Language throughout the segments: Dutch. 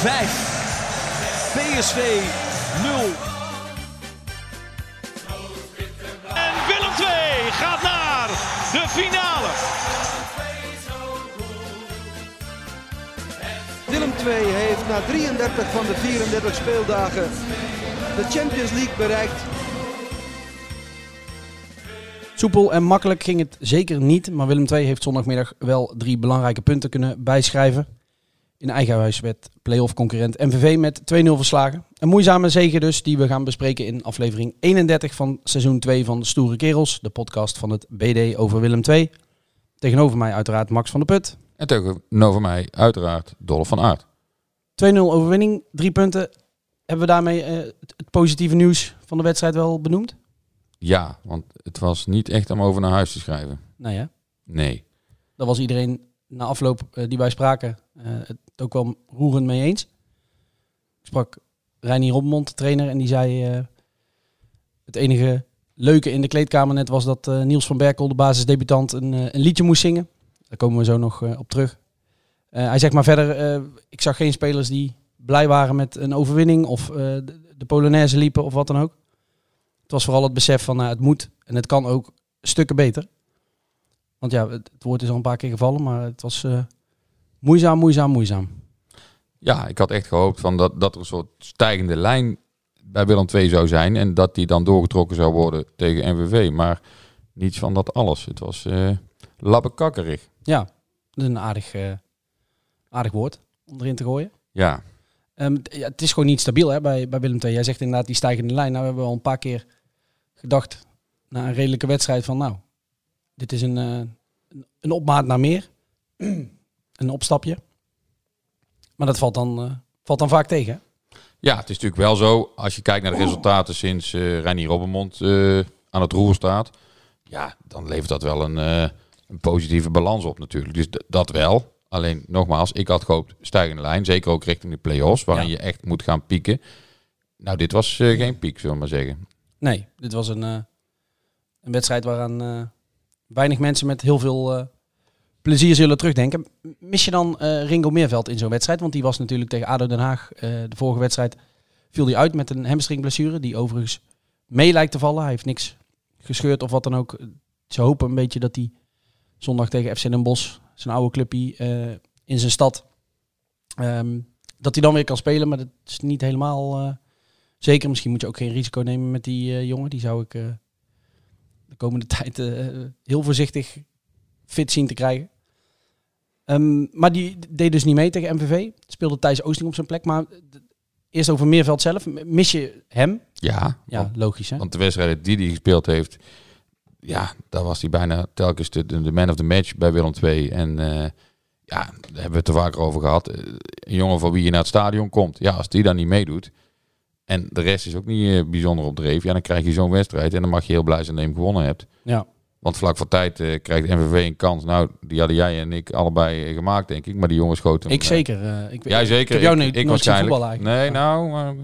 5. PSV 0. En Willem 2 gaat naar de finale. Willem II heeft na 33 van de 34 speeldagen de Champions League bereikt. Soepel en makkelijk ging het zeker niet, maar Willem II heeft zondagmiddag wel drie belangrijke punten kunnen bijschrijven. In eigen huis werd play-off concurrent MVV met 2-0 verslagen. Een moeizame zege dus, die we gaan bespreken in aflevering 31 van seizoen 2 van Stoere Kerels, de podcast van het BD over Willem II. Tegenover mij uiteraard Max van der Put. En tegenover mij uiteraard Dolph van Aert. 2-0 overwinning, drie punten. Hebben we daarmee eh, het, het positieve nieuws van de wedstrijd wel benoemd? Ja, want het was niet echt om over naar huis te schrijven. Nou ja, Nee. daar was iedereen na afloop eh, die wij spraken eh, het ook wel roerend mee eens. Ik sprak Reinier Robmond, de trainer, en die zei... eh, het enige leuke in de kleedkamer net was dat Niels van Berkel, de basisdebutant, een, een liedje moest zingen. Daar komen we zo nog op terug. Hij zegt maar verder, ik zag geen spelers die blij waren met een overwinning of de, de Polonaise liepen of wat dan ook. Het was vooral het besef van nou, het moet en het kan ook stukken beter. Want ja, het, het woord is al een paar keer gevallen, maar het was eh, moeizaam, moeizaam, moeizaam. Ja, ik had echt gehoopt van dat, dat er een soort stijgende lijn bij Willem II zou zijn. En dat die dan doorgetrokken zou worden tegen MVV. Maar niets van dat alles. Het was eh labbekakkerig. Ja, dat is een aardig, eh, aardig woord om erin te gooien. Ja, Ehm, ja, het is gewoon niet stabiel hè, bij, bij Willem II. Jij zegt inderdaad die stijgende lijn. Nou, we hebben al een paar keer gedacht na een redelijke wedstrijd van nou, dit is een, een- opmaat naar meer. een opstapje. Maar dat valt dan, eh, valt dan vaak tegen. hè? Ja, het is natuurlijk wel zo, als je kijkt naar de resultaten sinds eh Reinier Robbermond eh, aan het roer staat, ja, dan levert dat wel een, een positieve balans op natuurlijk. Dus dat wel. Alleen nogmaals, ik had gehoopt stijgende lijn, zeker ook richting de play-offs, waarin Ja. je echt moet gaan pieken. Nou, dit was geen piek, zullen we maar zeggen. Nee, dit was een, een wedstrijd waaraan weinig mensen met heel veel eh, plezier zullen terugdenken. Mis je dan eh, Ringo Meerveld in zo'n wedstrijd? Want die was natuurlijk tegen ADO Den Haag. eh, de vorige wedstrijd viel hij uit met een hamstringblessure. Die overigens mee lijkt te vallen. Hij heeft niks gescheurd of wat dan ook. Ze hopen een beetje dat hij zondag tegen FC Den Bosch, zijn oude clubje in zijn stad, ehm, dat hij dan weer kan spelen. Maar dat is niet helemaal... Zeker, misschien moet je ook geen risico nemen met die jongen. Die zou ik de komende tijd eh, heel voorzichtig fit zien te krijgen. Ehm, maar die deed dus niet mee tegen MVV. Speelde Thijs Oosting op zijn plek. Maar eerst over Meerveld zelf. Mis je hem? Ja, Ja, want, logisch hè? want de wedstrijden die hij gespeeld heeft, ja, daar was hij bijna telkens de, man of the match bij Willem II. En eh, ja, daar hebben we het er vaker over gehad. Eh, Een jongen voor wie je naar het stadion komt, ja, als die dan niet meedoet, en de rest is ook niet eh, bijzonder op dreef, ja, dan krijg je zo'n wedstrijd en dan mag je heel blij zijn dat je hem gewonnen hebt. Ja. Want vlak voor tijd eh, krijgt MVV een kans. Nou, die hadden jij en ik allebei eh, gemaakt, denk ik. Maar die jongens schoten. Ik zeker. eh, ik, Jij zeker. Ik heb jou waarschijnlijk. eigenlijk. Nee, nou, maar,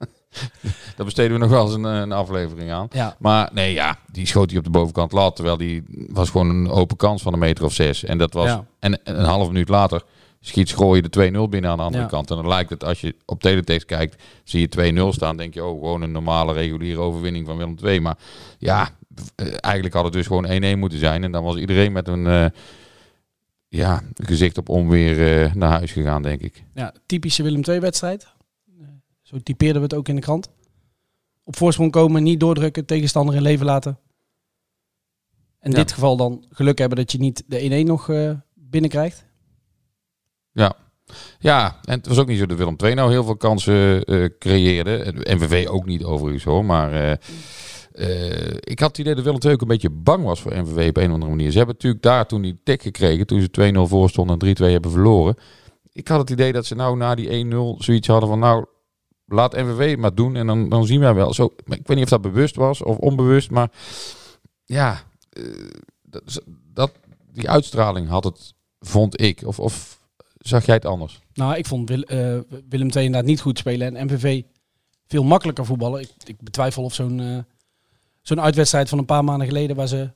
daar besteden we nog wel eens een, een aflevering aan. Ja, Maar nee, ja, die schoot hij op de bovenkant lat. Terwijl die was gewoon een open kans van een meter of zes. En dat was Ja. en een half minuut later schiet Schrooien de 2-0 binnen aan de andere Ja. kant. En dan lijkt het, als je op teletext kijkt, zie je 2-0 staan. denk je, oh, gewoon een normale, reguliere overwinning van Willem II. Maar ja, eh, eigenlijk had het dus gewoon 1-1 moeten zijn. En dan was iedereen met een eh, ja, gezicht op onweer eh, naar huis gegaan, denk ik. ja, typische Willem II-wedstrijd. Zo typeerden we het ook in de krant. Op voorsprong komen, niet doordrukken, tegenstander in leven laten. In Ja. dit geval dan geluk hebben dat je niet de 1-1 nog binnenkrijgt. Ja. Ja, en het was ook niet zo dat Willem II nou heel veel kansen eh, creëerde. En MVV ook niet overigens hoor. Maar eh, eh, ik had het idee dat Willem II ook een beetje bang was voor MVV op een of andere manier. Ze hebben natuurlijk daar toen die tik gekregen, toen ze 2-0 voor stonden en 3-2 hebben verloren. Ik had het idee dat ze nou na die 1-0 zoiets hadden van nou, laat het maar doen en dan, dan zien wij wel. Zo, ik weet niet of dat bewust was of onbewust, maar ja, dat, dat, die uitstraling had het, vond ik. Of, of zag jij het anders? Nou, ik vond eh, Willem II inderdaad niet goed spelen en MVV veel makkelijker voetballen. Ik, ik betwijfel of zo'n eh, zo'n uitwedstrijd van een paar maanden geleden waar ze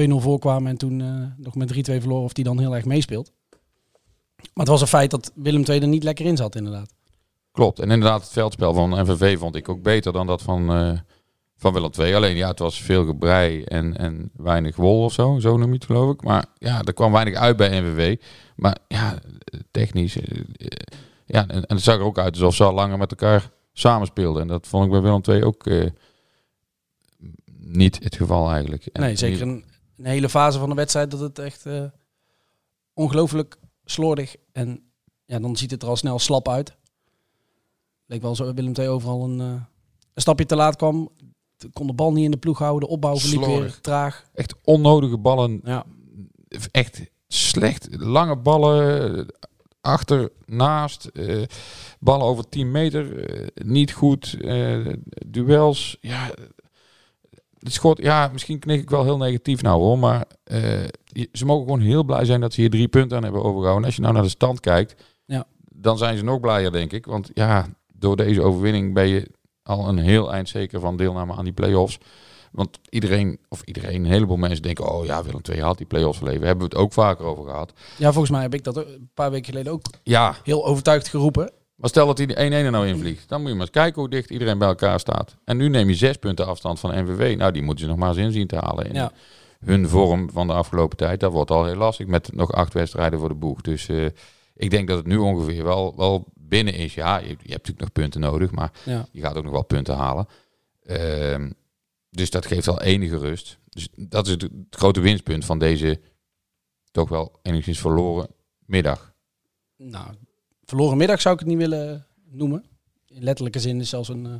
2-0 voorkwamen en toen eh, nog met 3-2 verloren, of die dan heel erg meespeelt. Maar het was een feit dat Willem II er niet lekker in zat, inderdaad. Klopt. En inderdaad, het veldspel van MVV vond ik ook beter dan dat van, van Willem II. Alleen ja, het was veel gebrei en, en weinig wol of zo. Zo noem je het geloof ik. Maar ja, er kwam weinig uit bij MVV. Maar ja, technisch. eh, eh, ja, en, en het zag er ook uit alsof ze al langer met elkaar samenspeelden. En dat vond ik bij Willem II ook eh, niet het geval eigenlijk. En- Nee, zeker een, een hele fase van de wedstrijd dat het echt eh, ongelooflijk slordig en ja, dan ziet het er al snel slap uit. Leek wel zo Willem II overal een, een stapje te laat kwam. Kon de bal niet in de ploeg houden, de opbouw verliep weer traag. Echt onnodige ballen Ja. echt slecht. Lange ballen achter, naast, eh, ballen over 10 meter, eh, niet goed. eh, duels, ja. Het schot, ja, misschien knik ik wel heel negatief nou hoor, maar ze mogen gewoon heel blij zijn dat ze hier drie punten aan hebben overgehouden. Als je nou naar de stand kijkt, Ja. dan zijn ze nog blijer, denk ik. Want ja, door deze overwinning ben je al een heel eind zeker van deelname aan die play-offs. Want iedereen, of iedereen, een heleboel mensen denken, oh ja, Willem II had die play-offs verleven. Hebben we het ook vaker over gehad. Ja, volgens mij heb ik dat een paar weken geleden ook Ja, heel overtuigd geroepen. maar stel dat hij de 1-1 er nou invliegt. Dan moet je maar eens kijken hoe dicht iedereen bij elkaar staat. En nu neem je zes punten afstand van NVV. Nou, die moeten ze nog maar eens inzien te halen. In Ja. hun vorm van de afgelopen tijd, dat wordt al heel lastig met nog acht wedstrijden voor de boeg. Dus eh, ik denk dat het nu ongeveer wel, wel binnen is. Ja, je, je hebt natuurlijk nog punten nodig, maar Ja. je gaat ook nog wel punten halen. Ehm, dus dat geeft al enige rust. Dus dat is het, het grote winstpunt van deze toch wel enigszins verloren middag. Nou, verloren middag zou ik het niet willen noemen. In letterlijke zin is zelfs een eh,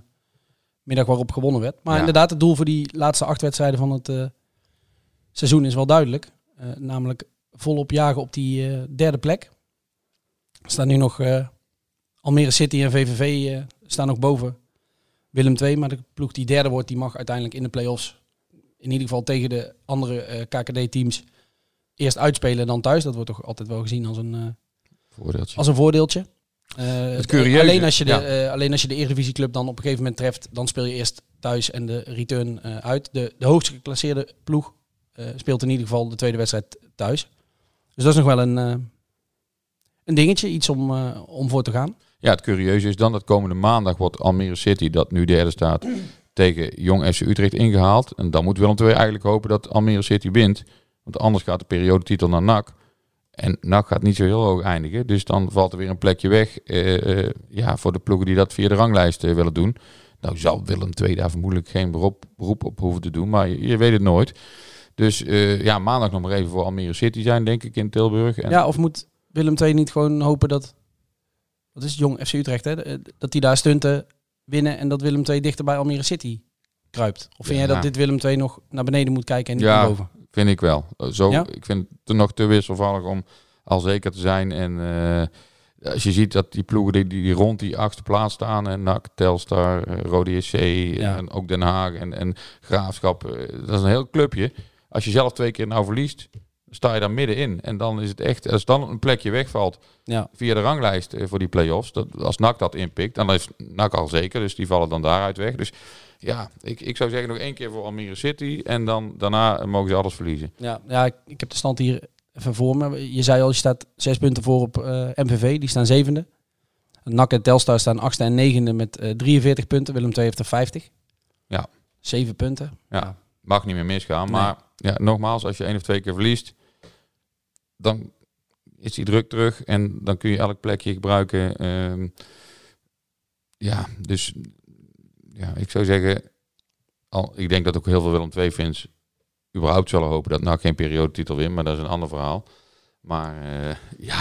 middag waarop gewonnen werd. Maar Ja. inderdaad, het doel voor die laatste acht wedstrijden van het eh, seizoen is wel duidelijk. Eh, namelijk volop jagen op die derde plek. Er staan nu nog Almere City en VVV staan nog boven Willem II. Maar de ploeg die derde wordt, die mag uiteindelijk in de play-offs... in ieder geval tegen de andere eh, KKD-teams... eerst uitspelen dan thuis. Dat wordt toch altijd wel gezien als een... eh, Voordeeltje. als een voordeeltje. Eh, Het alleen, als je de, ja. alleen als je de Eredivisieclub dan op een gegeven moment treft, dan speel je eerst thuis en de return uit. De, de hoogst geclasseerde ploeg speelt in ieder geval de tweede wedstrijd thuis. Dus dat is nog wel een, een dingetje, iets om, om voor te gaan. Ja, het curieuze is dan dat komende maandag wordt Almere City, dat nu derde staat, tegen Jong FC Utrecht ingehaald. En dan moet Willem II eigenlijk hopen dat Almere City wint. Want anders gaat de periodetitel naar NAC. En NAC gaat niet zo heel hoog eindigen. Dus dan valt er weer een plekje weg eh, eh, ja, voor de ploegen die dat via de ranglijst eh, willen doen. Nou zal Willem II daar vermoedelijk geen beroep, op hoeven te doen. Maar je, weet het nooit. Dus ja, maandag nog maar even voor Almere City zijn, denk ik, in Tilburg. En Ja, of moet Willem II niet gewoon hopen dat, wat is het, Jong FC Utrecht, hè? Dat die daar stunten winnen en dat Willem II dichter bij Almere City kruipt? Of vind Ja. jij dat dit Willem II nog naar beneden moet kijken en niet Ja. naar boven? Vind ik wel. Eh, Zo, Ja? Ik vind het nog te wisselvallig om al zeker te zijn. En eh, als je ziet dat die ploegen die, die, die rond die achtste plaats staan, en NAC, Telstar, eh, Rode SC Ja. en ook Den Haag en, en Graafschap, dat is een heel clubje. Als je zelf twee keer nou verliest, sta je daar middenin. En dan is het echt, als dan een plekje wegvalt Ja. via de ranglijst eh, voor die play-offs, dat, als NAC dat inpikt, dan is NAC al zeker, dus die vallen dan daaruit weg. Dus ja, ik, ik zou zeggen nog één keer voor Almere City en dan daarna mogen ze alles verliezen. Ja, ja ik, ik heb de stand hier even voor me. Je zei al, je staat zes punten voor op eh, MVV, die staan zevende. NAC en Telstar staan achtste en negende met eh 43 punten. Willem II heeft er 50. Ja. Zeven punten. Ja, mag niet meer misgaan. Nee. Maar ja, nogmaals, als je één of twee keer verliest, dan is die druk terug en dan kun je elk plekje gebruiken. Ehm, ja, dus ja, ik zou zeggen, al, ik denk dat ook heel veel Willem II fans überhaupt zullen hopen dat nou geen periodetitel wint, maar dat is een ander verhaal. Maar eh, ja,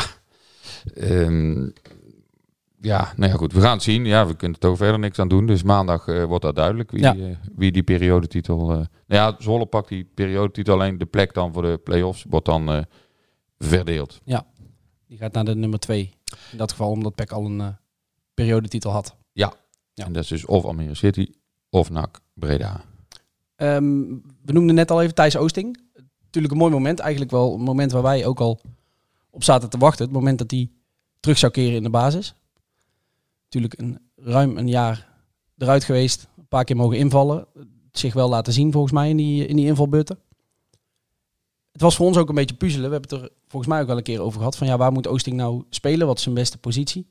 ehm, ja, nou ja, goed, we gaan het zien. Ja, we kunnen toch verder niks aan doen. Dus maandag eh, wordt dat duidelijk wie, Ja. eh, wie die periodetitel. nou ja, Zwolle pakt die periodetitel alleen de plek dan voor de play-offs wordt dan verdeeld. Die gaat naar de nummer twee. In dat geval omdat PEC al een eh, periodetitel had. Ja. En dat is dus of Almere City of NAC Breda. Ehm, we noemden net al even Thijs Oosting. Natuurlijk een mooi moment. Eigenlijk wel een moment waar wij ook al op zaten te wachten. Het moment dat hij terug zou keren in de basis. Natuurlijk een, ruim een jaar eruit geweest. Een paar keer mogen invallen. Zich wel laten zien volgens mij in die, in die invalbeurten. Het was voor ons ook een beetje puzzelen. We hebben het er volgens mij ook wel een keer over gehad. Van ja, waar moet Oosting nou spelen? Wat is zijn beste positie?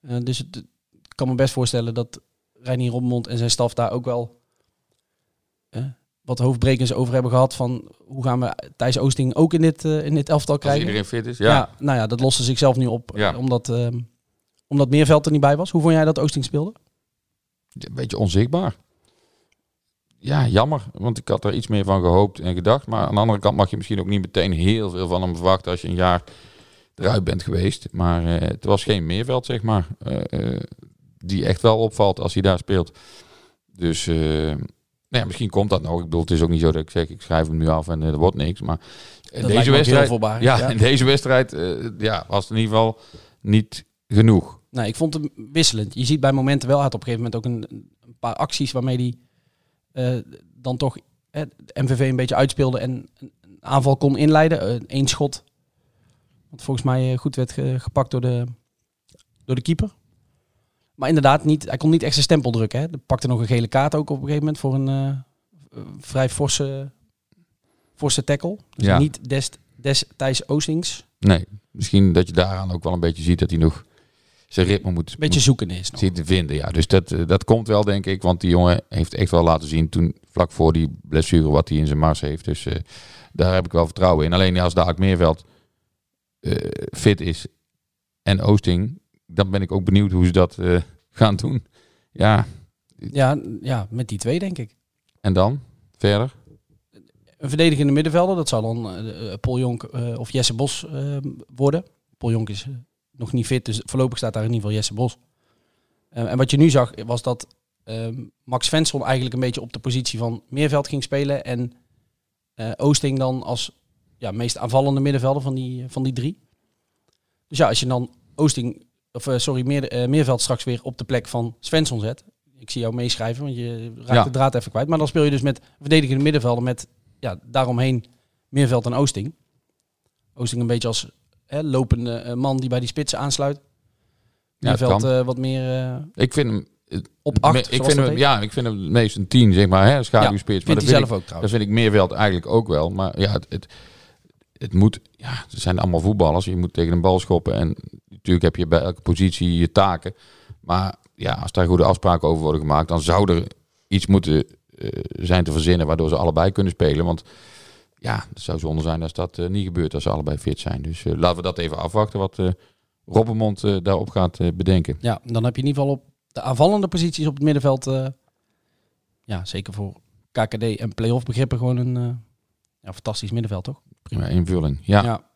Eh, dus het, ik kan me best voorstellen dat Reinier Robbenmond en zijn staf daar ook wel eh, wat hoofdbrekens over hebben gehad. Van hoe gaan we Thijs Oosting ook in dit, eh, in dit elftal Als krijgen? iedereen fit is. ja. Ja. nou ja, dat loste zichzelf nu op. Ja. omdat, omdat Meerveld er niet bij was. Hoe vond jij dat Oosting speelde? Een beetje onzichtbaar. Ja, jammer. Want ik had er iets meer van gehoopt en gedacht. Maar aan de andere kant mag je misschien ook niet meteen heel veel van hem verwachten als je een jaar eruit bent geweest. Maar eh, het was geen meerveld, zeg maar. eh, eh, die echt wel opvalt als hij daar speelt. Dus eh, nou ja, misschien komt dat nog. Ik bedoel, het is ook niet zo dat ik zeg, ik schrijf hem nu af en er wordt niks. Maar in deze wedstrijd, ja, ja. in deze wedstrijd ja, was het in ieder geval niet genoeg. Nou, ik vond hem wisselend. Je ziet bij momenten wel, had op een gegeven moment ook een, een paar acties waarmee hij dan toch eh, de MVV een beetje uitspeelde en een aanval kon inleiden. Eén schot, wat volgens mij eh, goed werd ge- gepakt door de, door de keeper. Maar inderdaad, niet, hij kon niet echt zijn stempel drukken. Hè. Hij pakte nog een gele kaart ook op een gegeven moment voor een eh, eh, vrij forse, forse tackle. Dus Ja. niet des, destijds Oostings. Nee, misschien dat je daaraan ook wel een beetje ziet dat hij nog zijn ritme moet, Een beetje zoeken is nog. zien te vinden. Ja, dus dat, eh, dat komt wel, denk ik. Want die jongen heeft echt wel laten zien toen, vlak voor die blessure, wat hij in zijn mars heeft. Dus eh, daar heb ik wel vertrouwen in. Alleen als Daak Meerveld eh, fit is en Oosting, dan ben ik ook benieuwd hoe ze dat gaan doen. Ja, Ja, ja, met die twee denk ik. en dan verder? Een verdedigende middenvelder, dat zal dan Paul Jonk of Jesse Bos worden. Paul Jonk is nog niet fit, dus voorlopig staat daar in ieder geval Jesse Bos. Eh, en wat je nu zag, was dat ehm, Max Svensson eigenlijk een beetje op de positie van Meerveld ging spelen. En eh, Oosting dan als ja, meest aanvallende middenvelder van die, van die drie. Dus ja, als je dan Oosting, of eh, sorry, Meer, eh, Meerveld straks weer op de plek van Svensson zet. Ik zie jou meeschrijven, want je raakt Ja. de draad even kwijt. Maar dan speel je dus met verdedigende middenvelder met ja, daaromheen Meerveld en Oosting. Oosting een beetje als hè, lopende eh, man die bij die spitsen aansluit. Ja, het Meerveld kan. eh, wat meer eh, Ik vind hem... op acht, me- ik vind hem, heet. ja, ik vind hem het meest een 10, zeg maar, hè, schaduwspits. maar vindt dat vind zelf ook ik, trouwens. Dat vind ik Meerveld eigenlijk ook wel. Maar ja, het, het, het moet... Ja, ze zijn allemaal voetballers. Je moet tegen een bal schoppen. En natuurlijk heb je bij elke positie je taken. Maar ja, als daar goede afspraken over worden gemaakt... dan zou er iets moeten zijn te verzinnen... waardoor ze allebei kunnen spelen. Want ja, het zou zonde zijn als dat eh, niet gebeurt... als ze allebei fit zijn. Dus eh, laten we dat even afwachten... wat Robbenmond eh, daarop gaat bedenken. Ja, dan heb je in ieder geval op de aanvallende posities op het middenveld, ja, zeker voor KKD en play-off begrippen, gewoon een ja, fantastisch middenveld, toch? Prima invulling. Ja, Ja.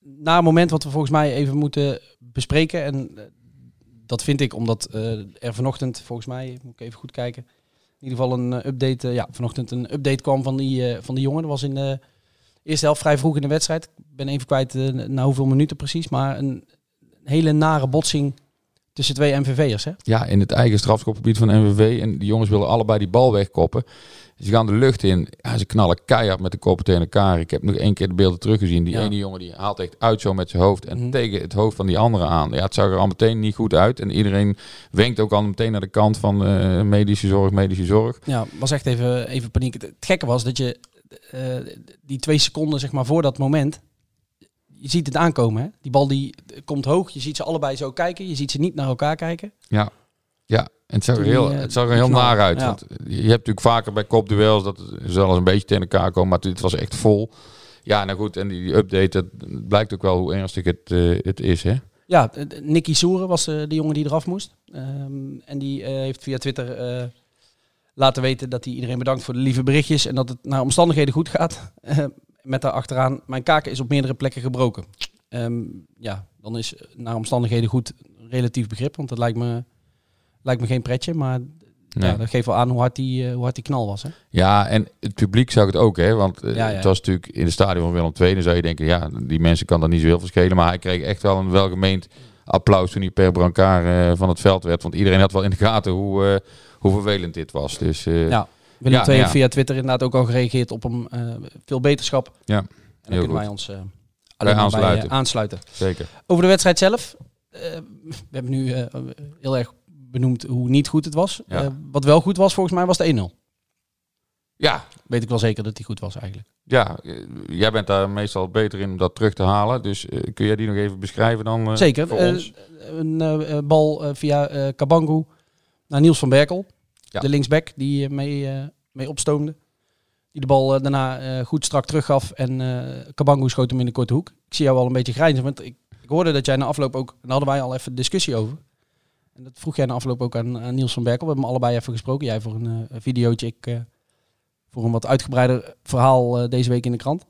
Na een moment wat we volgens mij even moeten bespreken, en dat vind ik omdat er vanochtend, volgens mij, moet ik even goed kijken, in ieder geval een eh, update, eh, ja, vanochtend een update kwam van die, eh, van die jongen. Dat was in de eerste helft vrij vroeg in de wedstrijd. Ik ben even kwijt na hoeveel minuten precies, maar een hele nare botsing tussen twee MVV'ers, hè? Ja, in het eigen strafschopgebied van NVV. En die jongens willen allebei die bal wegkoppen. Ze gaan de lucht in. Ja, ze knallen keihard met de koppen tegen elkaar. Ik heb nog één keer de beelden teruggezien. Die Ja. ene jongen die haalt echt uit zo met zijn hoofd. En Mhm. tegen het hoofd van die andere aan. Ja, het zag er al meteen niet goed uit. En iedereen wenkt ook al meteen naar de kant van eh, medische zorg, medische zorg. Ja, was echt even, even paniek. Het, het gekke was dat je eh, die twee seconden zeg maar voor dat moment, je ziet het aankomen. Hè? Die bal die komt hoog, je ziet ze allebei zo kijken, je ziet ze niet naar elkaar kijken. Ja, ja. En het zag er heel, eh, het zag er heel naar uit. Ja. Want je hebt natuurlijk vaker bij kopduels dat ze wel eens een beetje tegen elkaar komen. Maar dit was echt vol. Ja, nou goed. En die, update, dat blijkt ook wel hoe ernstig het, eh, het is, hè? Ja, eh, Nicky Soeren was de jongen die eraf moest. Ehm, en die heeft via Twitter laten weten dat hij iedereen bedankt voor de lieve berichtjes en dat het naar omstandigheden goed gaat. Eh, met daar achteraan, mijn kaken is op meerdere plekken gebroken. Ehm, ja, dan is naar omstandigheden goed relatief begrip, want dat lijkt me, lijkt me geen pretje. Maar Nee. ja, dat geeft wel aan hoe hard die, eh, hoe hard die knal was. Hè? Ja, en het publiek zag het ook, hè? Want eh, Ja, ja. het was natuurlijk in het stadion van Willem II. Dan zou je denken, ja, die mensen kan dat niet zo heel verschillen. Maar hij kreeg echt wel een welgemeend applaus toen hij per brancard eh, van het veld werd. Want iedereen had wel in de gaten hoe, eh, hoe vervelend dit was. Dus eh, Ja. Willem Ja, II ja. heeft via Twitter inderdaad ook al gereageerd op hem. eh, veel beterschap. Ja, en dan kunnen goed. wij ons eh alleen bij, aansluiten. eh, aansluiten. zeker. Over de wedstrijd zelf. eh, we hebben nu eh, heel erg benoemd hoe niet goed het was. Ja. Eh, wat wel goed was volgens mij was de 1-0. Ja, Weet ik wel zeker dat die goed was eigenlijk. Ja, eh, jij bent daar meestal beter in om dat terug te halen. Dus eh, kun jij die nog even beschrijven dan? eh, Zeker. Voor Eh, ons? een eh, eh, bal eh, via eh Kabangu naar Niels van Berkel. Ja. De linksback die eh, mee, eh, mee opstoomde. Die de bal eh, daarna goed strak teruggaf. En Kabangu schoot hem in de korte hoek. Ik zie jou al een beetje grijnzen. Want ik, ik hoorde dat jij na afloop ook... En daar hadden wij al even discussie over. En dat vroeg jij na afloop ook aan, aan Niels van Berkel. We hebben hem allebei even gesproken. Jij voor een videootje. Ik voor een wat uitgebreider verhaal deze week in de krant.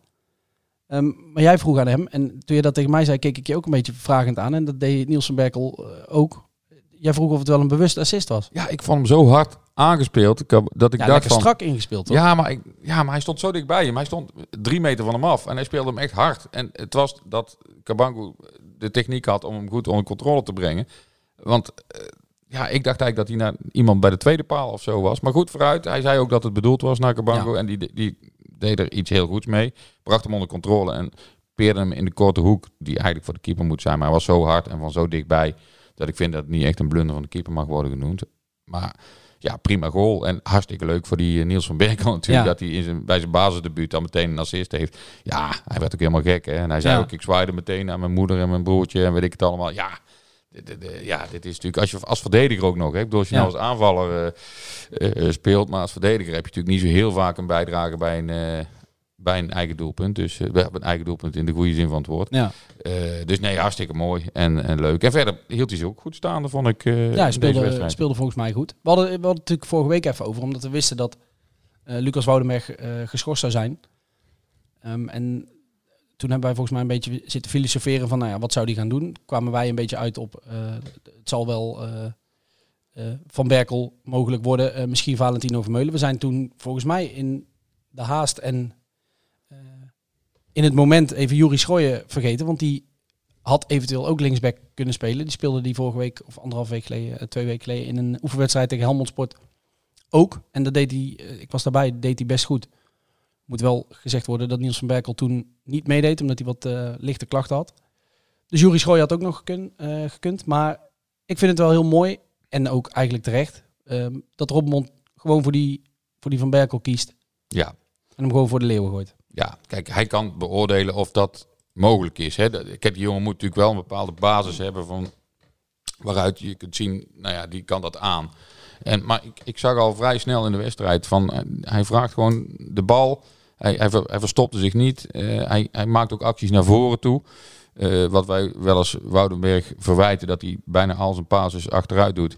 Ehm, maar jij vroeg aan hem, en toen je dat tegen mij zei, keek ik je ook een beetje vragend aan. En dat deed Niels van Berkel ook. Jij vroeg of het wel een bewuste assist was. Ja, ik vond hem zo hard aangespeeld dat ik Ja, dacht van... strak ingespeeld, toch? Ja maar, ik, ja, maar hij stond zo dichtbij hem. Hij stond drie meter van hem af. En hij speelde hem echt hard. En het was dat Kabangu de techniek had om hem goed onder controle te brengen. Want eh, ja, ik dacht eigenlijk dat hij naar iemand bij de tweede paal of zo was. Maar goed, vooruit. Hij zei ook dat het bedoeld was naar Kabangu. Ja. En die, die deed er iets heel goeds mee. Bracht hem onder controle en peerde hem in de korte hoek. Die eigenlijk voor de keeper moet zijn. Maar hij was zo hard en van zo dichtbij. Dat ik vind dat het niet echt een blunder van de keeper mag worden genoemd. Maar ja, prima goal. En hartstikke leuk voor die eh, Niels van Berkel natuurlijk. Ja. Dat hij in zijn, bij zijn basisdebuut dan meteen een assist heeft. Ja, hij werd ook helemaal gek. Hè? En hij zei Ja. ook, ik zwaaide meteen naar mijn moeder en mijn broertje en weet ik het allemaal. Ja, ja, dit is natuurlijk, als je als verdediger ook nog, hè? ik bedoel, als je Ja. nou als aanvaller eh, eh, speelt, maar als verdediger heb je natuurlijk niet zo heel vaak een bijdrage bij een, bij een eigen doelpunt. Dus eh, we hebben een eigen doelpunt in de goede zin van het woord. Ja, Eh, dus nee, hartstikke mooi en, en leuk. En verder hield hij zich ook goed staande, vond ik, eh ja hij deze speelde, wedstrijd. speelde volgens mij goed. We hadden, we hadden het natuurlijk vorige week even over, omdat we wisten dat Lucas Woudenberg geschorst zou zijn. Ehm, en toen hebben wij volgens mij een beetje zitten filosoferen van, nou ja, wat zou die gaan doen? Kwamen wij een beetje uit op, het zal wel Van Berkel mogelijk worden, misschien Valentino Vermeulen. We zijn toen volgens mij in de haast en in het moment even Juri Schooien vergeten, want die had eventueel ook linksback kunnen spelen. Die speelde die vorige week, of anderhalf week geleden, eh, twee weken geleden, in een oefenwedstrijd tegen Helmond Sport ook. En dat deed hij, eh, ik was daarbij, deed hij best goed. Moet wel gezegd worden dat Niels van Berkel toen niet meedeed, omdat hij wat eh, lichte klachten had. Dus Juri Schooij had ook nog gekund, gekund. Maar ik vind het wel heel mooi, en ook eigenlijk terecht, ehm, dat Robmond gewoon voor die, voor die Van Berkel kiest. Ja, En hem gewoon voor de leeuwen gooit. Ja, kijk, hij kan beoordelen of dat mogelijk is. Hè. Kijk, die jongen moet natuurlijk wel een bepaalde basis hebben van waaruit je kunt zien, nou ja, die kan dat aan. En, maar ik, ik zag al vrij snel in de wedstrijd van, eh, hij vraagt gewoon de bal. Hij, hij, ver- hij verstopte zich niet. Eh, hij, hij maakt ook acties naar voren toe. Eh, wat wij wel eens Woudenberg verwijten, dat hij bijna al zijn passes achteruit doet.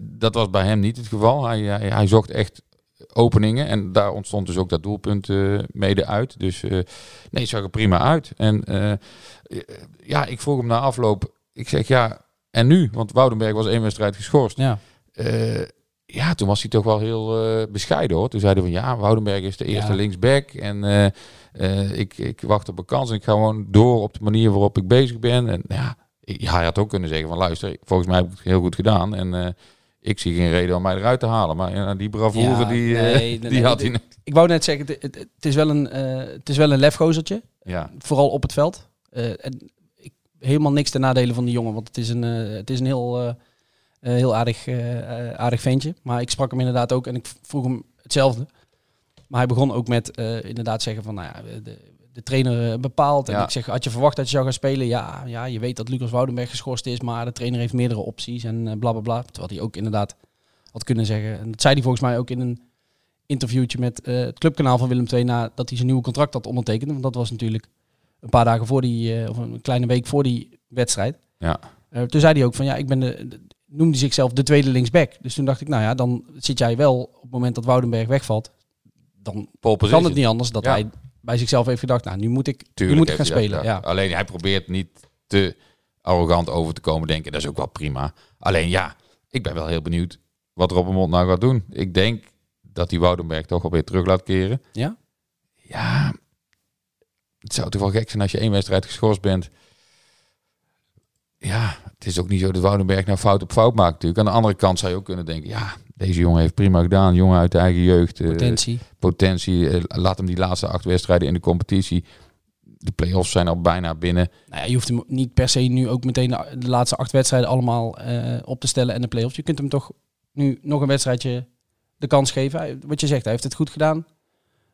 Dat was bij hem niet het geval. Hij, hij, hij zocht echt openingen. En daar ontstond dus ook dat doelpunt eh, mede uit. Dus eh, nee, zag er prima uit. En eh, ja, ik vroeg hem na afloop. Ik zeg ja, en nu? Want Woudenberg was één wedstrijd geschorst. Ja, ja, toen was hij toch wel heel bescheiden hoor. Toen zeiden we van ja, Woudenberg is de eerste Ja. linksback. En ik, ik wacht op een kans en ik ga gewoon door op de manier waarop ik bezig ben. En ja, hij had ook kunnen zeggen van luister, volgens mij heb ik het heel goed gedaan. En ik zie geen reden om mij eruit te halen. Maar ja, die bravoure, Ja, die, eh, nee, die nee, had hij. ik wou net zeggen, het, het, het is wel een, eh, het is wel een lefgozertje. Ja, Vooral op het veld. Eh, en ik, helemaal niks ten nadele van die jongen, want het is een, eh, het is een heel, eh, eh, heel aardig, eh, eh, aardig ventje. Maar ik sprak hem inderdaad ook en ik vroeg hem hetzelfde. Maar hij begon ook met eh, inderdaad zeggen van, nou ja, de, de trainer eh, bepaalt. En Ja. ik zeg, had je verwacht dat je zou gaan spelen? Ja, ja, je weet dat Lucas Woudenberg geschorst is, maar de trainer heeft meerdere opties en eh, bla bla. Terwijl hij ook inderdaad had kunnen zeggen. En dat zei hij volgens mij ook in een interviewtje met eh, het clubkanaal van Willem II nadat hij zijn nieuwe contract had ondertekend. Want dat was natuurlijk een paar dagen voor die, of een kleine week voor die wedstrijd. ja. Toen zei hij ook van ja, ik ben de, de- noemde zichzelf de tweede linksback. Dus toen dacht ik, nou ja, dan zit jij wel op het moment dat Woudenberg wegvalt. Dan kan het niet anders dat Ja. hij bij zichzelf heeft gedacht, nou nu moet ik, nu moet ik gaan dat spelen. Ja. Alleen hij probeert niet te arrogant over te komen denken. Dat is ook wel prima. Alleen ja, ik ben wel heel benieuwd wat Robbenmond nou gaat doen. Ik denk dat hij Woudenberg toch alweer terug laat keren. Ja? Ja, het zou toch wel gek zijn als je één wedstrijd geschorst bent. Ja, het is ook niet zo dat Woudenberg nou fout op fout maakt natuurlijk. Aan de andere kant zou je ook kunnen denken, ja, deze jongen heeft prima gedaan. Jongen uit de eigen jeugd. eh, Potentie. potentie. Eh, laat hem die laatste acht wedstrijden in de competitie. De play-offs zijn al bijna binnen. Nou ja, je hoeft hem niet per se nu ook meteen de, de laatste acht wedstrijden allemaal eh, op te stellen en de play-offs. Je kunt hem toch nu nog een wedstrijdje de kans geven. Hij- Wat je zegt, hij heeft het goed gedaan.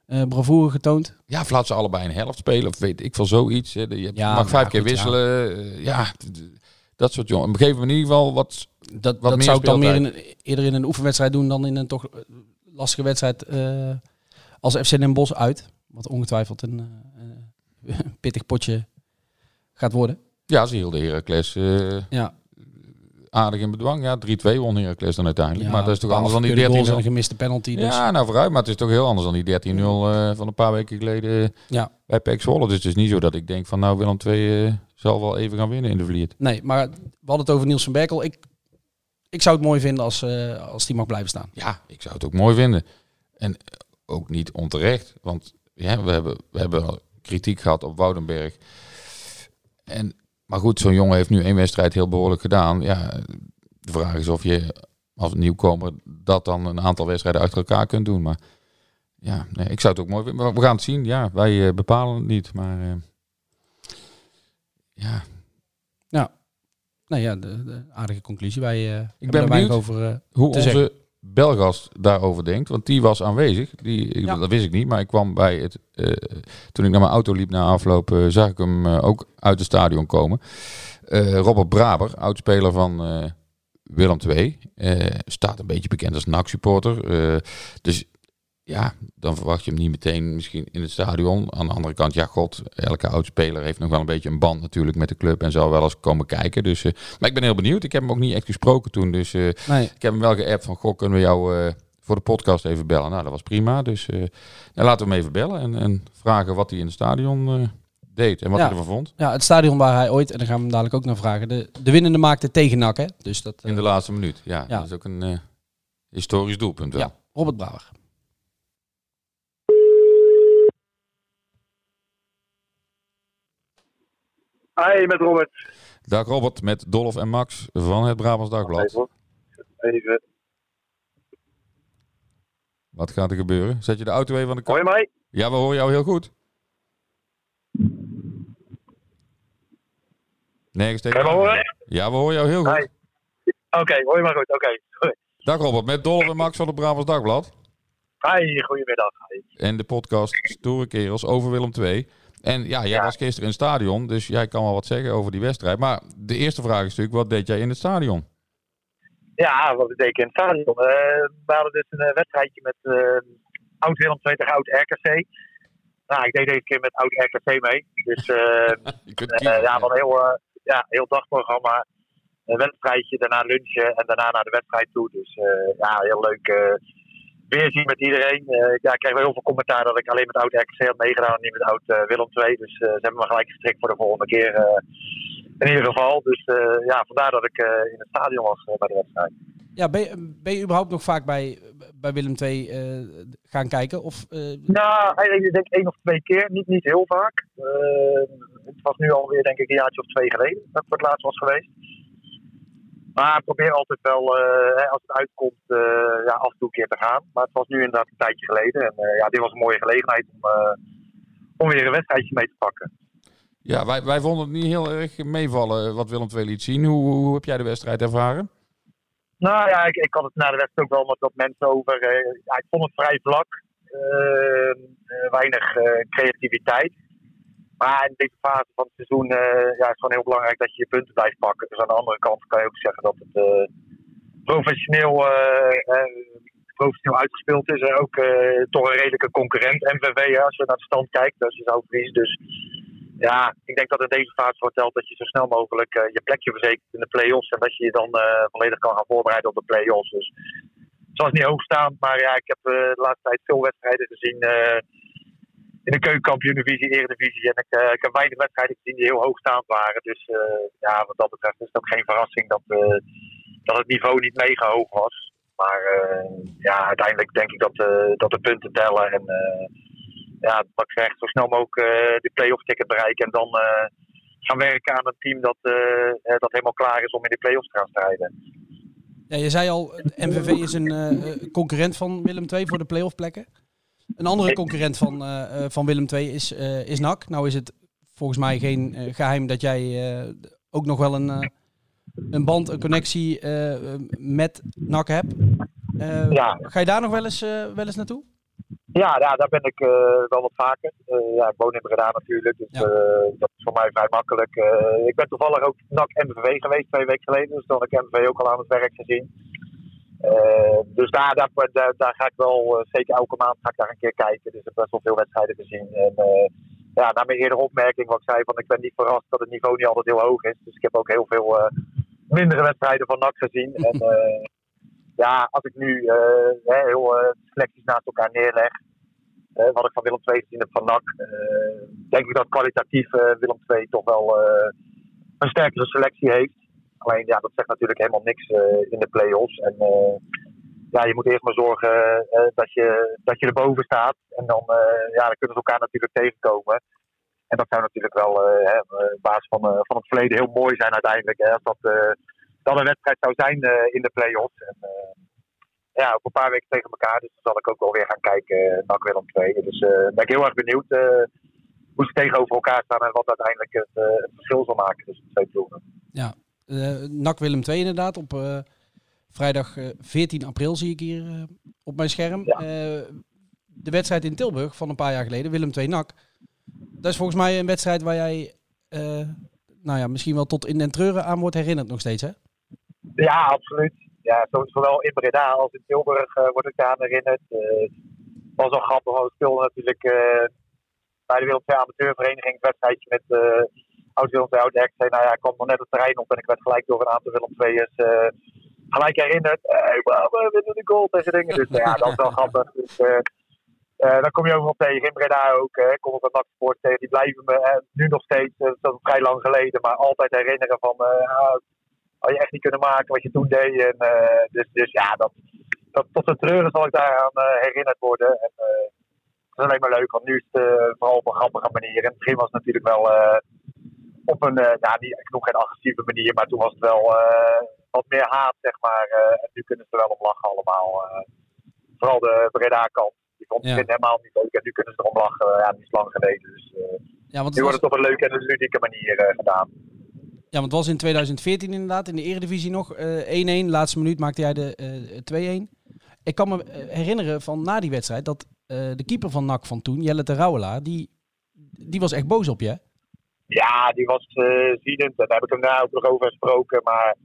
eh bravoure getoond. Ja, of laat ze allebei een helft spelen. Of weet ik veel zoiets. hè. Je Ja, mag vijf keer goed, wisselen. Ja, dat soort jongen. Geef me in ieder geval wat... Dat, Wat dat meer zou ik dan meer in, eerder in een oefenwedstrijd doen dan in een toch eh, lastige wedstrijd eh, als FC Den Bosch uit. Wat ongetwijfeld een eh, pittig potje gaat worden. Ja, ze hielden Heracles Ja, aardig in bedwang. Ja, 3-2 won Heracles dan uiteindelijk. ja maar dat is toch anders dan die afgekeurde goals en 13-0. een gemiste penalty. Dus. Ja, nou vooruit. Maar het is toch heel anders dan die 13-0 eh, van een paar weken geleden Ja. bij PEC Zwolle. Dus het is niet zo dat ik denk van nou Willem II eh, zal wel even gaan winnen in de Vliert. Nee, maar we hadden het over Niels van Berkel. Ik, ik zou het mooi vinden als, eh, als die mag blijven staan. Ja, ik zou het ook mooi vinden. En ook niet onterecht. Want ja, we, hebben, we hebben kritiek gehad op Woudenberg. En, maar goed, zo'n jongen heeft nu één wedstrijd heel behoorlijk gedaan. Ja, de vraag is of je als nieuwkomer dat dan een aantal wedstrijden achter elkaar kunt doen. Maar ja, nee, ik zou het ook mooi vinden. Maar we gaan het zien. Ja, wij eh, bepalen het niet. Maar eh, ja, Nou ja, de, de aardige conclusie. Wij eh hebben ben benieuwd. over hoe onze zeggen. Belgast daarover denkt. Want die was aanwezig. Die, Ja. Dat wist ik niet, maar ik kwam bij het. eh, toen ik naar mijn auto liep na afloop, eh, zag ik hem eh, ook uit het stadion komen. Robert Braber, oudspeler van Willem II. staat een beetje bekend als NAC-supporter. Dus ja, dan verwacht je hem niet meteen misschien in het stadion. Aan de andere kant, ja god, elke oudspeler heeft nog wel een beetje een band natuurlijk met de club. En zal wel eens komen kijken. Dus, eh, maar ik ben heel benieuwd. Ik heb hem ook niet echt gesproken toen. Dus eh, Nee, ik heb hem wel geappt van, goh, kunnen we jou eh, voor de podcast even bellen? Nou, dat was prima. Dus nou, laten we hem even bellen en, en vragen wat hij in het stadion deed en wat Ja. hij ervan vond. ja, het stadion waar hij ooit, en daar gaan we hem dadelijk ook naar vragen, de, de winnende maakte tegen NAC. Hè? Dus dat, In de laatste minuut. Ja, Ja. dat is ook een historisch doelpunt wel. ja, Robert Brouwer. Hi, met Robert. Dag Robert, met Dolf en Max van het Brabants Dagblad. Even. Even. Wat gaat er gebeuren? Zet je de auto even aan de Hoor kant? je mij? Ja, we horen jou heel goed. Nergens tegen. Je me horen? Ja, we horen jou heel goed. Oké, hoor je maar goed. Oké. Sorry. Dag Robert, met Dolf en Max van het Brabants Dagblad. Hi, goedemiddag. Hi. En de podcast Stoere Kerels over Willem II. En ja, jij Ja. was gisteren in het stadion, dus jij kan wel wat zeggen over die wedstrijd. Maar de eerste vraag is natuurlijk, wat deed jij in het stadion? Ja, wat deed ik in het stadion? Eh, we hadden dus een eh, wedstrijdje met eh, oud Willem II tegen oud RKC. Nou, ik deed deze keer met oud RKC mee. Dus kiezen. ja, van een heel, ja, heel dagprogramma. Een wedstrijdje, daarna lunchen en daarna naar de wedstrijd toe. Dus ja, heel leuk eh weerzien met iedereen. Eh, ja, ik kreeg wel heel veel commentaar dat ik alleen met oud RKC had meegedaan en niet met oud eh, Willem II. Dus eh, ze hebben me gelijk gestrikt voor de volgende keer. in ieder geval. Dus ja, vandaar dat ik in het stadion was bij de wedstrijd. Ja, ben je, ben je überhaupt nog vaak bij, bij Willem II gaan kijken? Of, Nou, eigenlijk denk ik één of twee keer. Niet, niet heel vaak. Het was nu alweer denk ik een jaartje of twee geleden dat ik voor het laatst was geweest. Maar ik probeer altijd wel, eh, hè, als het uitkomt, eh, ja, af en toe een keer te gaan. Maar het was nu inderdaad een tijdje geleden. En eh, ja, dit was een mooie gelegenheid om, om weer een wedstrijdje mee te pakken. Ja, wij, wij vonden het niet heel erg meevallen wat Willem II liet zien. Hoe, hoe heb jij de wedstrijd ervaren? Nou ja, ik, ik had het na de wedstrijd ook wel met wat mensen over. ja, ik vond het vrij vlak. Eh, eh, weinig creativiteit. Maar in deze fase van het seizoen eh, ja, is het gewoon heel belangrijk dat je je punten blijft pakken. Dus aan de andere kant kan je ook zeggen dat het eh, professioneel, eh, professioneel uitgespeeld is. En ook toch een redelijke concurrent, MVV, als je naar de stand kijkt. Als je zou verliezen. Dus ja, ik denk dat in deze fase vertelt dat je zo snel mogelijk je plekje verzekert in de play-offs. En dat je je dan volledig kan gaan voorbereiden op de play-offs. Dus het was niet hoogstaand, maar ja, ik heb eh, de laatste tijd veel wedstrijden gezien in de keukenkampioen-divisie, eredivisie. En ik, eh, ik heb weinig wedstrijden gezien die heel hoogstaand waren. Dus eh, ja, wat dat betreft is het ook geen verrassing dat, eh, dat het niveau niet mega hoog was. Maar ja, uiteindelijk denk ik dat, dat de punten tellen. En ja, wat ik zeg, zo snel mogelijk de play-off ticket bereiken. En dan gaan werken aan een team dat, dat helemaal klaar is om in de play-offs te gaan strijden. ja, je zei al, MVV is een concurrent van Willem II voor de playoff plekken. Een andere concurrent van, eh, eh, van Willem II is, eh, is NAC. Nou is het volgens mij geen eh, geheim dat jij ook nog wel een, een band, een connectie met NAC hebt. Ja. Ga je daar nog wel eens, wel eens naartoe? Ja, ja, daar ben ik wel wat vaker. Ja, ik woon in Breda natuurlijk, dus Ja. dat is voor mij vrij makkelijk. Ik ben toevallig ook NAC MVV geweest twee weken geleden, dus dan had ik MVV ook al aan het werk gezien. Eh, dus daar, daar, daar, daar ga ik wel, eh, zeker elke maand ga ik daar een keer kijken. Dus ik heb best wel veel wedstrijden gezien. En eh, ja, na mijn eerdere opmerking wat ik zei, van ik ben niet verrast dat het niveau niet altijd heel hoog is. Dus ik heb ook heel veel mindere wedstrijden van NAC gezien. En ja, als ik nu hè, heel selecties naast elkaar neerleg, wat ik van Willem II gezien heb van NAC, denk ik dat kwalitatief Willem II toch wel een sterkere selectie heeft. Alleen ja, dat zegt natuurlijk helemaal niks eh, in de play-offs. En eh, ja, je moet eerst maar zorgen eh, dat, je, dat je erboven staat. En dan, ja, dan kunnen ze elkaar natuurlijk tegenkomen. En dat zou natuurlijk wel op basis van, van het verleden heel mooi zijn uiteindelijk. Hè, als dat dan een wedstrijd zou zijn in de play-offs. En, ja, ook een paar weken tegen elkaar. Dus dan zal ik ook wel weer gaan kijken naar Willem II. Dus ben ik heel erg benieuwd hoe ze tegenover elkaar staan. En wat uiteindelijk het, verschil zal maken tussen de twee ploegen. Ja, NAC Willem II inderdaad. Op eh, vrijdag eh, 14 april zie ik hier eh, op mijn scherm. Ja. Eh, de wedstrijd in Tilburg van een paar jaar geleden, Willem II NAC. Dat is volgens mij een wedstrijd waar jij eh, nou ja, misschien wel tot in den treuren aan wordt herinnerd nog steeds, hè? Ja, absoluut. Ja, zo- zowel in Breda als in Tilburg eh, word ik daar aan herinnerd. Eh, Het was wel grappig, want we speelden natuurlijk eh, bij de II amateurvereniging een wedstrijdje met eh oud Willem II, oud RKC. Nou ja, ik kwam nog net het terrein op en ik werd gelijk door een aantal Willem II'ers eh gelijk herinnerd. Hey, we winnen de goal tegen dingen. Dus nou ja, dat is wel grappig. Dus, eh, eh, dan kom je overal tegen. In Breda ook. eh, kom ik een Sport tegen. Die blijven me nu nog steeds, dat is vrij lang geleden, maar altijd herinneren van... ah, had je echt niet kunnen maken wat je toen deed. En, dus, dus ja, dat, dat, tot de treuren zal ik daaraan herinnerd worden. En, het is alleen maar leuk, want nu is het vooral op een grappige manier. In het begin was natuurlijk wel op een, eh ja, niet, ik noem geen agressieve manier, maar toen was het wel eh, wat meer haat, zeg maar. eh, en nu kunnen ze er wel om lachen allemaal. vooral de Breda-kant. Die vond Ja. het helemaal niet leuk en nu kunnen ze erom lachen. ja, dat is lang geleden. Dus Ja, want nu wordt het op een leuke en een ludieke manier gedaan. ja, want het was in 2014 inderdaad, in de Eredivisie nog. eh 1-1, laatste minuut maakte jij de eh 2-1. Ik kan me herinneren van na die wedstrijd dat de keeper van NAC van toen, Jelle de Rauwelaar, die, die was echt boos op je. Ja, die was eh ziedend. En daar heb ik hem daar ook nog over gesproken. Maar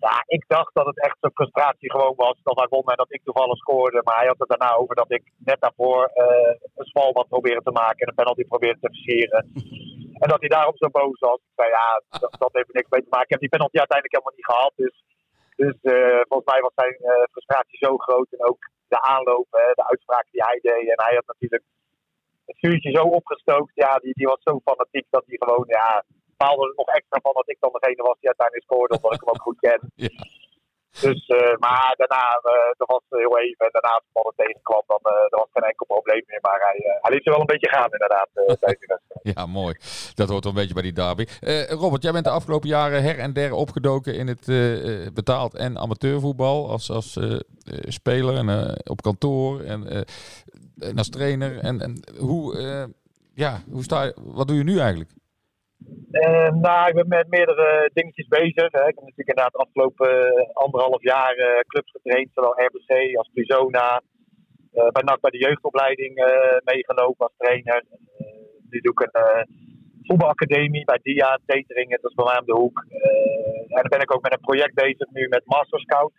ja, ik dacht dat het echt een frustratie gewoon was. Dat hij won en dat ik toevallig scoorde. Maar hij had het daarna over dat ik net daarvoor eh een spalbad probeerde te maken. En een penalty probeerde te versieren. En dat hij daarom zo boos was. Ik zei, ja, dat, dat heeft niks mee te maken. Ik heb die penalty uiteindelijk helemaal niet gehad. Dus, dus eh, volgens mij was zijn frustratie zo groot. En ook de aanloop, hè, de uitspraken die hij deed. En hij had natuurlijk het vuurtje zo opgestookt. Ja, die, die was zo fanatiek dat hij gewoon, ja, baalde er nog extra van dat ik dan degene was die uiteindelijk scoorde, omdat ik hem ook goed ken. Ja. Dus, eh, maar daarna, eh, dat was heel even. En daarna, als het tegenkwam, dan eh er was geen enkel probleem meer. Maar hij, hij liet ze wel een beetje gaan, inderdaad, tijdens wedstrijd. Ja, mooi. Dat hoort wel een beetje bij die derby. Robert, jij bent de afgelopen jaren her en der opgedoken in het betaald en amateurvoetbal. Als, als speler en op kantoor en, en als trainer. En, en hoe, eh, ja, hoe sta je, wat doe je nu eigenlijk? Eh, nou, ik ben met meerdere dingetjes bezig. Hè. Ik heb natuurlijk inderdaad de afgelopen eh, anderhalf jaar clubs getraind, zowel RBC als Prizona. Eh bij bij de jeugdopleiding meegelopen als trainer. Nu doe ik een voetbalacademie bij DIA, Teteringen, dat is bij mij de hoek. En dan ben ik ook met een project bezig nu met Master Scout.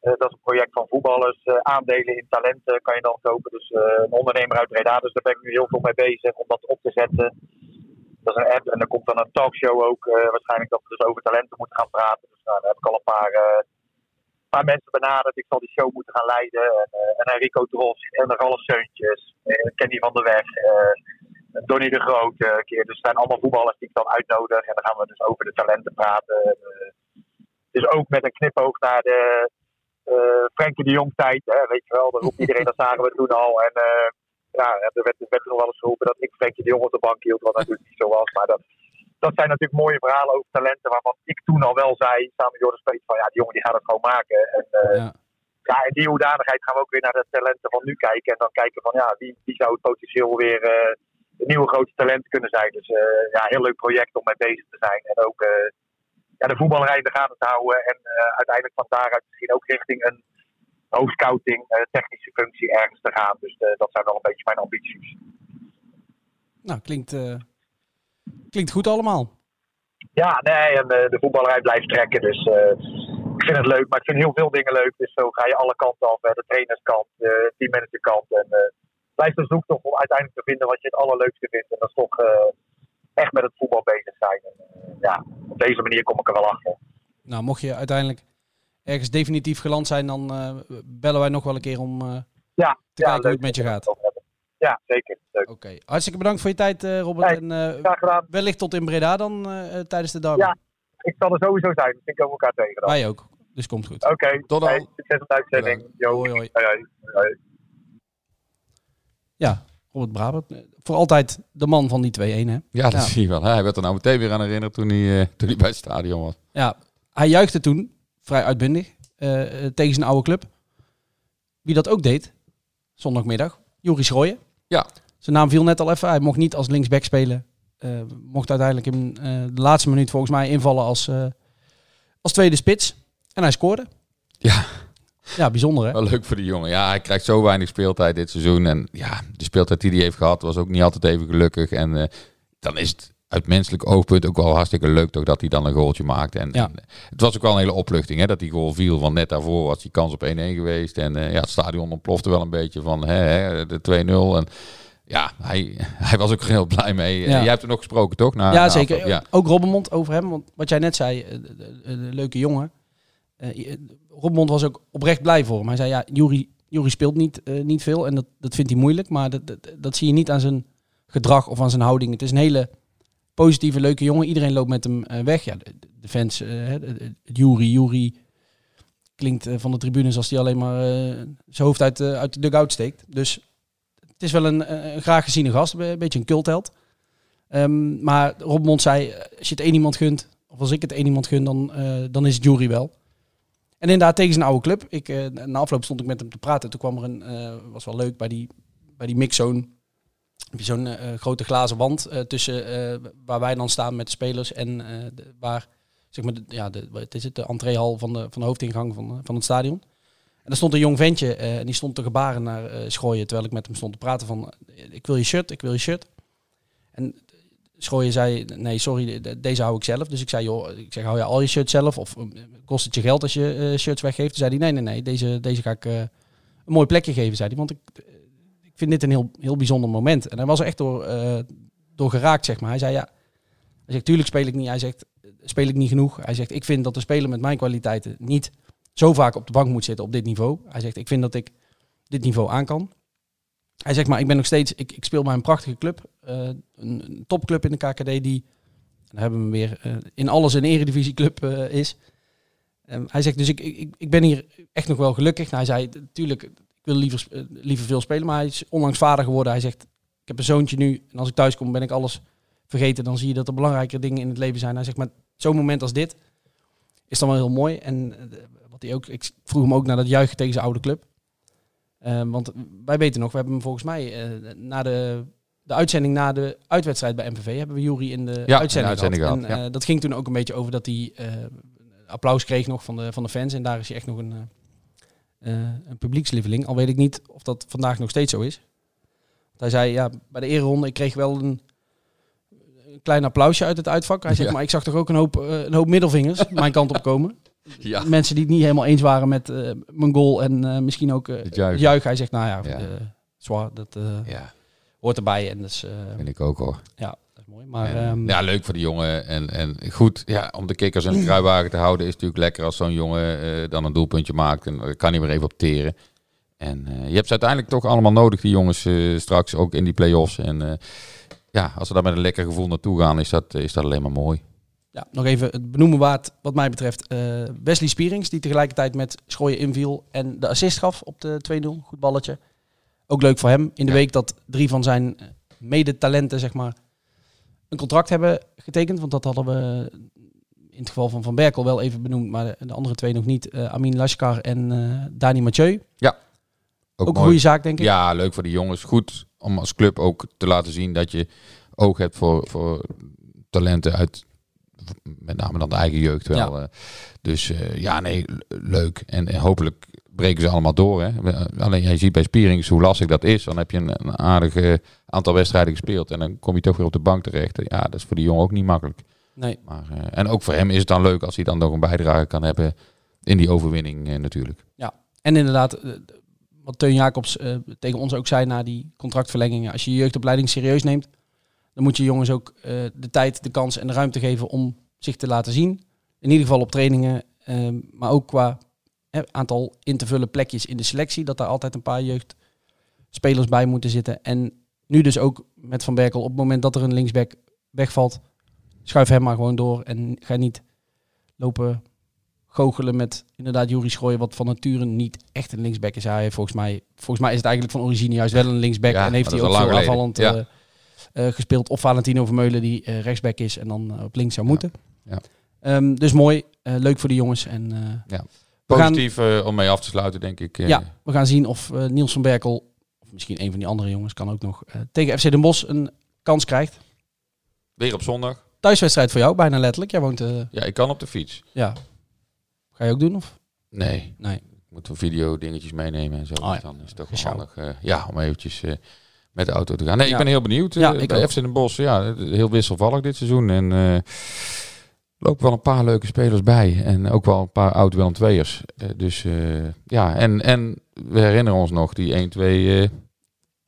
Eh, dat is een project van voetballers. eh, aandelen in talenten kan je dan kopen. Dus eh, een ondernemer uit Breda. Dus daar ben ik nu heel veel mee bezig om dat op te zetten. Dat is een app en er komt dan een talkshow ook. waarschijnlijk dat we dus over talenten moeten gaan praten. Dus nou, daar heb ik al een paar, paar mensen benaderd. Ik zal die show moeten gaan leiden. En, en Enrico Dros en Ralf Seuntjes. En Kenny van der Weg. Donny de Groot. Dus het zijn allemaal voetballers die ik dan uitnodig. En dan gaan we dus over de talenten praten. Dus ook met een knipoog naar de eh Frenkie de Jong tijd. Hè, weet je wel, dat roept iedereen, dat zagen we toen al. En eh, ja, er werd, er werd nog wel eens geroepen dat ik Frenkie de Jong op de bank hield, wat natuurlijk niet zo was. Maar dat, dat zijn natuurlijk mooie verhalen over talenten waarvan ik toen al wel zei, samen met Joris Peet, van ja, die jongen die gaat het gewoon maken. En eh, Ja. ja, in die hoedanigheid gaan we ook weer naar de talenten van nu kijken. En dan kijken van ja, wie, wie zou het potentieel weer een nieuwe grote talent kunnen zijn. Dus ja, heel leuk project om mee bezig te zijn. En ook ja, de voetballerij in de gaten te houden. En eh, uiteindelijk van daaruit misschien ook richting een hoofdscouting, eh, technische functie ergens te gaan. Dus eh, dat zijn wel een beetje mijn ambities. Nou, klinkt, klinkt goed allemaal. Ja, nee, en de voetballerij blijft trekken. Dus ik vind het leuk. Maar ik vind heel veel dingen leuk. Dus zo ga je alle kanten af. De trainerskant, de teammanagerkant. En eh blijf de zoektocht om uiteindelijk te vinden wat je het allerleukste vindt. En dat is toch echt met het voetbal bezig zijn. En, eh, ja, op deze manier kom ik er wel achter. Nou, mocht je uiteindelijk ergens definitief geland zijn, dan eh, bellen wij nog wel een keer om eh, Ja, te ja, kijken hoe het met je gaat. Ja, zeker. Oké, hartstikke bedankt voor je tijd, Robert. Hey, en Graag gedaan. wellicht tot in Breda dan tijdens de derby. Ja. Ik zal er sowieso zijn. Ik komen elkaar tegen dan. Wij ook. Dus komt goed. Oké, Tot dan. hey, succes met de uitzending. Hoi, hoi. Hoi. Ja, Robert Brabant. Voor altijd de man van die 2-1, hè? Ja, dat Ja. zie je wel. Hij werd er nou meteen weer aan herinnerd toen hij, eh, toen hij bij het stadion was. Ja, hij juichte toen, vrij uitbundig, eh, tegen zijn oude club. Wie dat ook deed, zondagmiddag, Juri Schrooien. Ja. Zijn naam viel net al even. Hij mocht niet als linksback spelen. Eh, mocht uiteindelijk in de laatste minuut volgens mij invallen als, als tweede spits. En hij scoorde. Ja. Ja, bijzonder hè? Wel leuk voor die jongen. Ja, hij krijgt zo weinig speeltijd dit seizoen. En ja, de speeltijd die hij heeft gehad was ook niet altijd even gelukkig. En eh, dan is het uit menselijk oogpunt ook wel hartstikke leuk toch dat hij dan een goaltje maakt. En, Ja. en het was ook wel een hele opluchting hè, dat die goal viel. Want net daarvoor was die kans op 1-1 geweest. En eh, ja, het stadion ontplofte wel een beetje van hè, hè, de 2-0. En ja, hij, hij was ook heel blij mee. Ja. Jij hebt er nog gesproken toch? Na, ja, na zeker. Ja. Ook Robbenmond over hem. Want wat jij net zei, eh, de, de- de leuke jongen. Eh, Robbenmond was ook oprecht blij voor hem. Hij zei, ja, Jury, speelt niet, eh, niet veel en dat, dat vindt hij moeilijk. Maar dat, dat, dat zie je niet aan zijn gedrag of aan zijn houding. Het is een hele positieve, leuke jongen. Iedereen loopt met hem eh, weg. Ja, de, fans, Jury, Jury klinkt van de tribunes als hij alleen maar zijn hoofd uit, uit de dugout steekt. Dus het is wel een, een graag geziene gast, een beetje een cultheld. Ehm, maar Rob Mond zei, als je het één iemand gunt, of als ik het één iemand gun, dan, dan is het Jury wel. En inderdaad, tegen zijn oude club. Ik, eh, na afloop stond ik met hem te praten. Toen kwam er een, eh, was wel leuk, bij die, bij die mixzone. Heb je zo'n eh, grote glazen wand tussen waar wij dan staan met de spelers en waar, zeg maar, de, ja, de, wat is het, de entreehal van de, van de hoofdingang van, van het stadion. En daar stond een jong ventje en die stond te gebaren naar Schooien, terwijl ik met hem stond te praten van, ik wil je shirt, ik wil je shirt. En Schooien zei, nee, sorry, de- deze hou ik zelf. Dus ik zei, joh, ik zeg, hou je al je shirts zelf? Of eh, kost het je geld als je eh, shirts weggeeft? Toen zei hij, nee, nee, nee, deze, deze ga ik eh, een mooi plekje geven, zei hij. Want ik, ik vind dit een heel, heel bijzonder moment. En hij was er echt door, door geraakt, zeg maar. Hij zei, ja, hij zegt, tuurlijk speel ik niet. Hij zegt, speel ik niet genoeg. Hij zegt, ik vind dat de speler met mijn kwaliteiten niet zo vaak op de bank moet zitten op dit niveau. Hij zegt, ik vind dat ik dit niveau aan kan. Hij zegt, maar ik ben nog steeds, ik, ik speel bij een prachtige club. eh, een, topclub in de KKD die, dan hebben we weer, eh, in alles een eredivisieclub eh is. Ehm, hij zegt, dus ik, ik, ik ben hier echt nog wel gelukkig. Nou, hij zei, natuurlijk, ik wil liever, liever veel spelen, maar hij is onlangs vader geworden. Hij zegt, ik heb een zoontje nu en als ik thuis kom ben ik alles vergeten. Dan zie je dat er belangrijkere dingen in het leven zijn. Hij zegt, maar zo'n moment als dit is dan wel heel mooi. En wat hij ook, ik vroeg hem ook naar dat juichen tegen zijn oude club. Ehm, want wij weten nog, we hebben hem volgens mij eh, na de, de uitzending na de uitwedstrijd bij MVV hebben we Jury in de Ja, uitzending, in de uitzending gehad. En eh, dat ging toen ook een beetje over dat hij eh, applaus kreeg nog van de, van de fans. En daar is hij echt nog een, een publiekslieveling. Al weet ik niet of dat vandaag nog steeds zo is. Want hij zei, ja, bij de ereronde, ik kreeg wel een, een klein applausje uit het uitvak. Hij zegt, Ja. maar ik zag toch ook een hoop, een hoop middelvingers mijn kant op komen. Ja. Mensen die het niet helemaal eens waren met eh, mijn goal en eh, misschien ook eh, juichen. Hij zegt, nou ja, Ja. zwaar, dat ja, hoort erbij. En eh, vind ik ook hoor. ja, dat is mooi. Maar En, ehm, ja, leuk voor die jongen. En, en goed, ja, om de kikkers in de kruiwagen te houden is natuurlijk lekker als zo'n jongen dan een doelpuntje maakt. En daar kan hij weer even op teren. En je hebt ze uiteindelijk toch allemaal nodig, die jongens, straks ook in die play-offs. En ja, als ze daar met een lekker gevoel naartoe gaan, is dat, is dat alleen maar mooi. Ja, nog even het benoemen waard, wat mij betreft, eh, Wesley Spierings, die tegelijkertijd met Schooien inviel en de assist gaf op de 2-0. Goed balletje. Ook leuk voor hem. In de Ja. week dat drie van zijn eh, mede-talenten, zeg maar, een contract hebben getekend. Want dat hadden we in het geval van Van Berkel wel even benoemd, maar de, de andere twee nog niet. Eh, Amin Lashkar en Dani Mathieu. Ook, een mooi. goede zaak, denk ik. Ja, leuk voor die jongens. Goed om als club ook te laten zien dat je oog hebt voor, voor talenten uit met name dan de eigen jeugd wel. Ja. eh. dus eh, ja, nee, leuk. En, en hopelijk breken ze allemaal door. Hè. We- Alleen jij ziet bij Spierings hoe lastig dat is. Dan heb je een, een aardig eh, aantal wedstrijden gespeeld en dan kom je toch weer op de bank terecht. Ja, dat is voor die jongen ook niet makkelijk. Nee. Maar, eh, en ook voor hem is het dan leuk als hij dan nog een bijdrage kan hebben in die overwinning eh, natuurlijk. En inderdaad, eh, wat Teun Jacobs eh, tegen ons ook zei na die contractverlengingen. Als je je jeugdopleiding serieus neemt, dan moet je jongens ook eh, de tijd, de kans en de ruimte geven om zich te laten zien. In ieder geval op trainingen, eh, maar ook qua eh, aantal in te vullen plekjes in de selectie. Dat daar altijd een paar jeugdspelers bij moeten zitten. En nu dus ook met Van Berkel, op het moment dat er een linksback wegvalt, schuif hem maar gewoon door. En ga niet lopen goochelen met inderdaad Juri Schrooijen, wat van nature niet echt een linksback is. Hij heeft volgens mij, volgens mij is het eigenlijk van origine juist wel een linksback. Ja, en heeft hij ook veel aanvallend geleden. Eh, gespeeld. Of Valentino Vermeulen die eh, rechtsback is en dan eh, op links zou moeten. Ja. Ehm, dus mooi, eh, leuk voor de jongens. En, eh, Ja. we, gaan, Positief eh, om mee af te sluiten, denk ik. ja, we gaan zien of eh, Niels van Berkel, of misschien een van die andere jongens, kan ook nog eh, tegen FC Den Bosch een kans krijgt. Weer op zondag. Thuiswedstrijd voor jou, bijna letterlijk. Jij woont, eh, Ja, ik kan op de fiets. ja. Ga je ook doen? Of? Nee, Nee. ik moet een video dingetjes meenemen en zo. Oh ja. Dus dan is het toch wel handig. eh, ja, om eventjes eh, met de auto te gaan. Nee, Ja. ik ben heel benieuwd. eh, Ja, ik bij. FC Den Bosch, ja, heel wisselvallig dit seizoen. En eh lopen wel een paar leuke spelers bij. En ook wel een paar oud Willem II'ers. Eh, dus eh, ja, en, en we herinneren ons nog die 1-2 eh,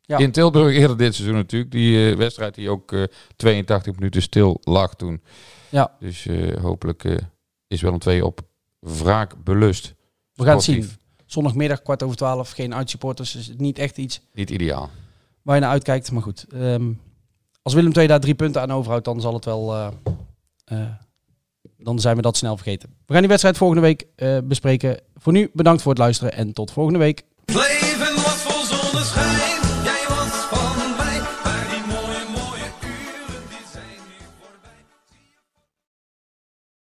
Ja. in Tilburg eerder dit seizoen natuurlijk. Die eh, wedstrijd die ook eh 82 minuten stil lag toen. Ja. Dus eh, hopelijk eh, is Willem II op wraak belust. We gaan het zien. Zondagmiddag, kwart over twaalf, geen uitsupporters. Dus niet echt iets Niet ideaal. Waar je naar uitkijkt. Maar goed, ehm, als Willem II daar drie punten aan overhoudt, dan zal het wel... eh, eh, dan zijn we dat snel vergeten. We gaan die wedstrijd volgende week eh, bespreken. Voor nu bedankt voor het luisteren en tot volgende week.